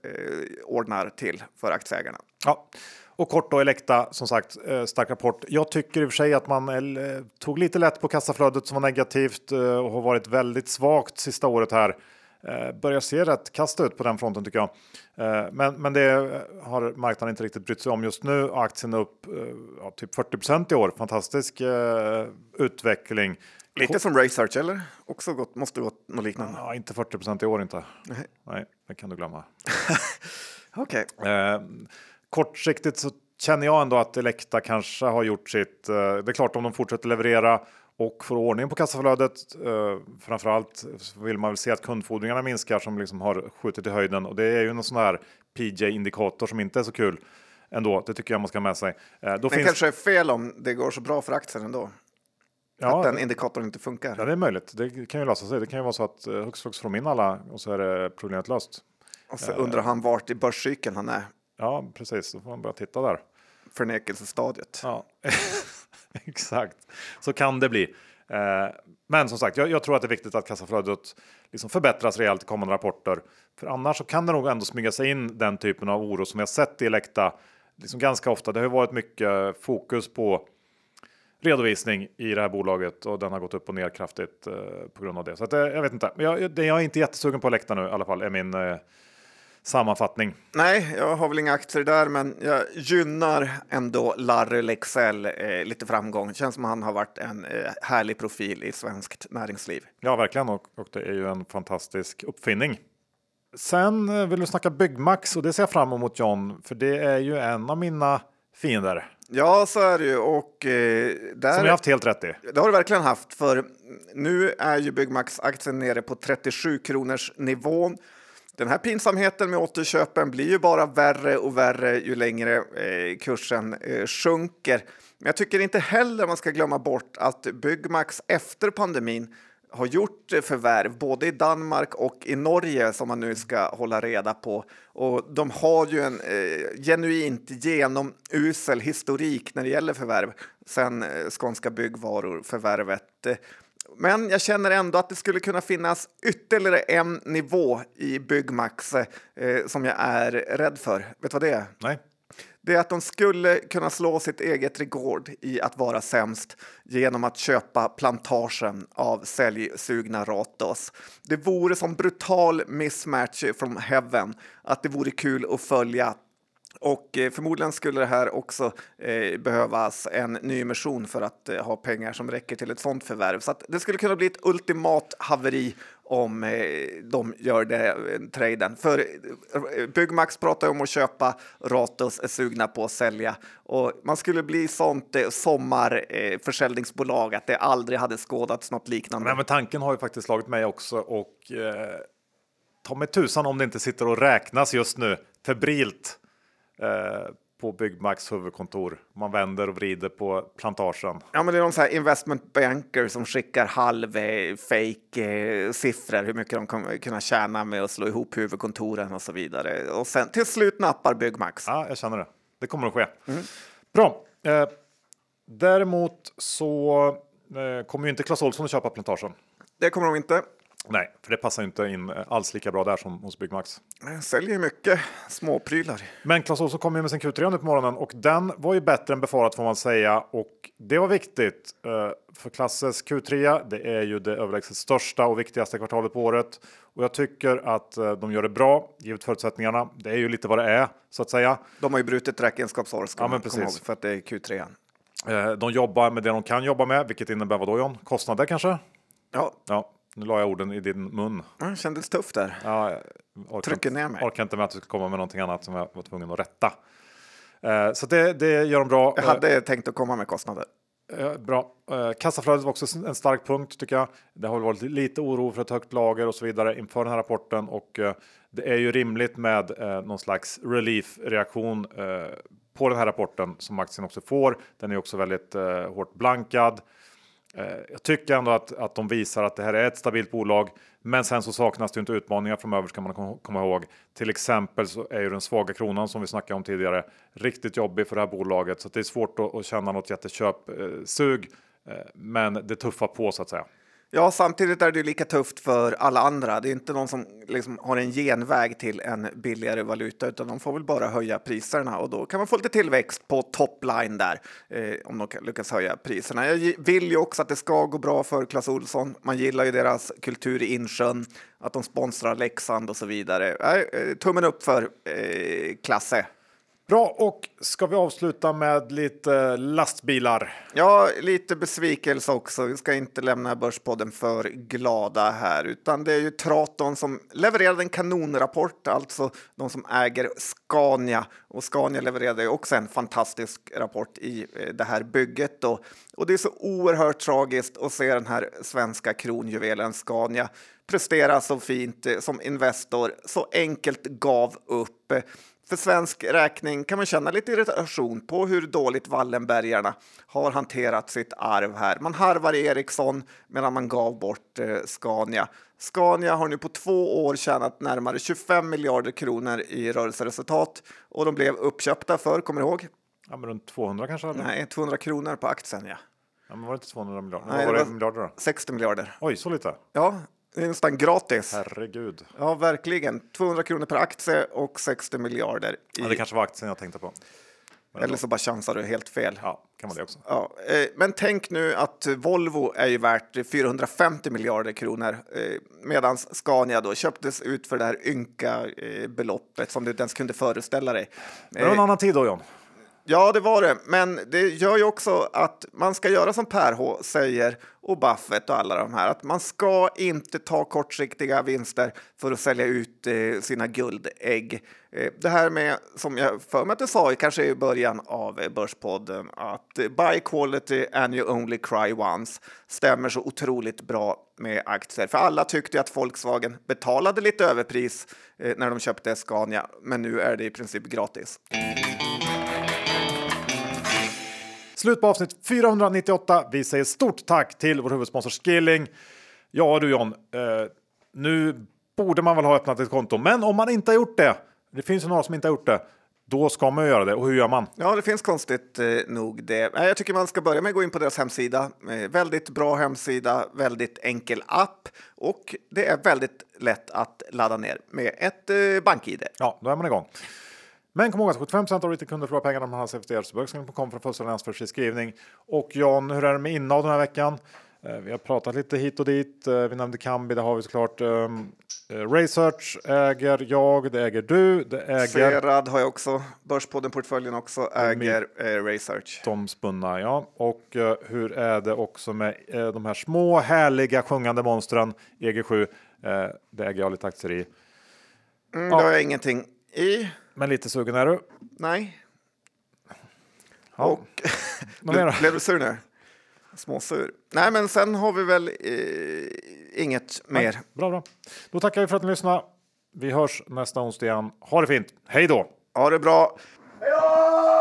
ordnar till för aktieägarna. Ja. Och kort då Elekta, som sagt, stark rapport. Jag tycker i och för sig att man tog lite lätt på kassaflödet som var negativt och har varit väldigt svagt sista året här. Eh, börjar se rätt kasta ut på den fronten tycker jag. Eh, men, men det har marknaden inte riktigt brytt sig om just nu. Aktien är upp eh, ja, typ 40% i år. Fantastisk eh, utveckling. Lite som Research, eller? Också gått, måste gått något liknande. Ja, inte 40% i år inte. Nej. Nej, det kan du glömma. (laughs) Okej. Eh, kortsiktigt så känner jag ändå att Elekta kanske har gjort sitt. Eh, det är klart om de fortsätter leverera och får ordning på kassaflödet. Eh, framförallt vill man väl se att kundfordringarna minskar som liksom har skjutit i höjden och det är ju någon sån här PJ-indikator som inte är så kul ändå. Det tycker jag man ska ha med sig. Eh, då Det finns, kanske är fel om det går så bra för aktien ändå. att ja, den indikatorn inte funkar. ja, det är möjligt. Det kan ju lösa sig. Det kan ju vara så att eh, hux flux får de in alla och så är det problemet löst. Och så undrar han vart i börscykeln han är. Ja, precis. Då får man börja titta där. Förnekelsestadiet. Ja, (laughs) (laughs) exakt. Så kan det bli. Eh, men som sagt, jag, jag tror att det är viktigt att kassaflödet liksom förbättras rejält i kommande rapporter. För annars så kan det nog ändå smyga sig in den typen av oro som vi har sett i Elekta liksom ganska ofta. Det har ju varit mycket fokus på redovisning i det här bolaget och den har gått upp och ner kraftigt eh, på grund av det. Så att, eh, jag vet inte. Men jag, det- jag är inte jättesugen på Elekta nu i alla fall, är min eh, sammanfattning. Nej, jag har väl inga aktier där, men jag gynnar ändå Larry Lexell eh, lite framgång. Känns som han har varit en eh, härlig profil i svenskt näringsliv. Ja, verkligen. Och, och det är ju en fantastisk uppfinning. Sen eh, vill du snacka Byggmax och det ser jag fram emot John, för det är ju en av mina fiender Ja, så är det ju. Och eh, där... som jag haft helt rätt i. Det har du verkligen haft, för nu är ju Byggmax-aktien nere på 37 kronors nivån. Den här pinsamheten med återköpen blir ju bara värre och värre ju längre eh, kursen eh, sjunker. Men jag tycker inte heller man ska glömma bort att Byggmax efter pandemin har gjort eh, förvärv både i Danmark och i Norge som man nu ska hålla reda på. Och de har ju en eh, genuint genomusel historik när det gäller förvärv sen eh, Skånska Byggvaror-förvärvet. Men jag känner ändå att det skulle kunna finnas ytterligare en nivå i Byggmax eh, som jag är rädd för. Vet du vad det är? Nej. Det är att de skulle kunna slå sitt eget rekord i att vara sämst genom att köpa plantagen av säljsugna Ratos. Det vore som brutal mismatch from heaven att det vore kul att följa och eh, förmodligen skulle det här också eh, behövas en ny emission för att eh, ha pengar som räcker till ett sådant förvärv. Så det skulle kunna bli ett ultimat haveri om eh, de gör det eh, traden. För eh, Byggmax pratar om att köpa, Ratos är sugna på att sälja och man skulle bli sånt eh, sommarförsäljningsbolag att det aldrig hade skådats något liknande. Nej, men tanken har ju faktiskt slagit mig också och eh, ta mig tusan om det inte sitter och räknas just nu febrilt Eh, på Byggmax huvudkontor. Man vänder och vrider på plantagen. Ja, men det är någon sån här investment banker som skickar halv eh, fake eh, siffror hur mycket de kommer kunna tjäna med att slå ihop huvudkontoren och så vidare. Och sen till slut nappar Byggmax. Ja, jag känner det. Det kommer att ske. Mm. Bra. Eh, däremot så kommer ju inte Clas Ohlson att köpa plantagen. Det kommer de inte. Nej, för det passar inte in alls lika bra där som hos Byggmax. Jag säljer mycket småprylar. Men Clas Ohlson kom ju med sin Q3 nu på morgonen och den var ju bättre än befarat får man säga. Och det var viktigt eh, för Klasses Q3. Det är ju det överlägset största och viktigaste kvartalet på året. Och jag tycker att eh, de gör det bra givet förutsättningarna. Det är ju lite vad det är så att säga. De har ju brutit räkenskapsår ska ja, men precis. Ihåg, för att det är Q3. Eh, de jobbar med det de kan jobba med, vilket innebär vad då John? Kostnader kanske? Ja. ja. Nu la jag orden i din mun. Det kändes tufft där. Ja, jag Trycker ner mig. Orkar inte med att du ska komma med någonting annat som jag var tvungen att rätta. Eh, så det, det gör de bra. Jag hade eh, tänkt att komma med kostnader. Eh, bra. Eh, kassaflödet var också en stark punkt tycker jag. Det har varit lite oro för ett högt lager och så vidare inför den här rapporten och eh, det är ju rimligt med eh, någon slags relief reaktion eh, på den här rapporten som aktien också får. Den är också väldigt hårt blankad. Eh, jag tycker ändå att, att de visar att det här är ett stabilt bolag. Men sen så saknas det inte utmaningar framöver ska man komma ihåg. Till exempel så är ju den svaga kronan som vi snackade om tidigare riktigt jobbig för det här bolaget så det är svårt att, att känna något jätteköpsug. Eh, men det tuffar på så att säga. Ja, samtidigt är det ju lika tufft för alla andra. Det är inte någon som liksom har en genväg till en billigare valuta, utan de får väl bara höja priserna och då kan man få lite tillväxt på topline där eh, om de lyckas höja priserna. Jag vill ju också att det ska gå bra för Clas Olsson. Man gillar ju deras kultur i insjön, att de sponsrar Leksand och så vidare. Eh, tummen upp för eh, Klasse. Bra, och ska vi avsluta med lite eh, lastbilar? Ja, lite besvikelse också. Vi ska inte lämna Börspodden för glada här, utan det är ju Traton som levererade en kanonrapport, alltså de som äger Scania. Och Scania levererade också en fantastisk rapport i eh, det här bygget. Då. Och det är så oerhört tragiskt att se den här svenska kronjuvelen Scania prestera så fint eh, som Investor, så enkelt gav upp för svensk räkning kan man känna lite irritation på hur dåligt Wallenbergarna har hanterat sitt arv här. Man harvar Ericsson medan man gav bort eh, Scania. Scania har nu på två år tjänat närmare 25 miljarder kronor i rörelseresultat och de blev uppköpta för, kommer du ihåg? Ja, men runt 200 kanske? Eller? Nej, 200 kronor på aktien. Ja. Ja, men var det inte 200 miljarder? Nej, var det var miljarder då? 60 miljarder. Oj, så lite? Ja, det är nästan gratis. Herregud. Ja, verkligen. 200 kronor per aktie och 60 miljarder. I... Ja, det kanske var aktien jag tänkte på. Men Eller så bara chansar du helt fel. Ja, kan vara det också. Ja, eh, men tänk nu att Volvo är ju värt 450 miljarder kronor eh, medan Scania då köptes ut för det här ynka eh, beloppet som du inte ens kunde föreställa dig. Det var en annan tid då, John. Ja, det var det. Men det gör ju också att man ska göra som Per H säger och Buffett och alla de här. Att man ska inte ta kortsiktiga vinster för att sälja ut eh, sina guldägg. Eh, det här med, som jag för mig att du sa kanske i början av eh, Börspodden, att eh, buy quality and you only cry once stämmer så otroligt bra med aktier. För alla tyckte att Volkswagen betalade lite överpris eh, när de köpte Scania, men nu är det i princip gratis. Slut på avsnitt 498. Vi säger stort tack till vår huvudsponsor Skilling. Ja du John, eh, nu borde man väl ha öppnat ett konto, men om man inte har gjort det, det finns ju några som inte har gjort det, då ska man göra det. Och hur gör man? Ja, det finns konstigt eh, nog det. Jag tycker man ska börja med att gå in på deras hemsida. Eh, väldigt bra hemsida, väldigt enkel app och det är väldigt lätt att ladda ner med ett eh, bank-id. Ja, då är man igång. Men kom ihåg att 75 av retailkunder förlorar pengar om har CFD så bögskrivning.com för att för sin skrivning. Och John, hur är det med innehav den här veckan? Eh, vi har pratat lite hit och dit. Eh, vi nämnde Kambi, det har vi såklart. Um, Research äger jag, det äger du, det äger... Serad har jag också, Börspodden-portföljen också, äger eh, Research. De spunna, ja. Och hur är det också med de här små härliga sjungande monstren, EG7, uh, det äger jag lite aktier i. Mm, ja. Det har jag ingenting i. Men lite sugen är du? Nej. Ja. Och (laughs) blev, (laughs) blev du sur nu? Småsur. Nej, men sen har vi väl eh, inget Nej, mer. Bra, bra. Då tackar vi för att ni lyssnade. Vi hörs nästa onsdag igen. Ha det fint. Hej då! Ha det bra. Hej då!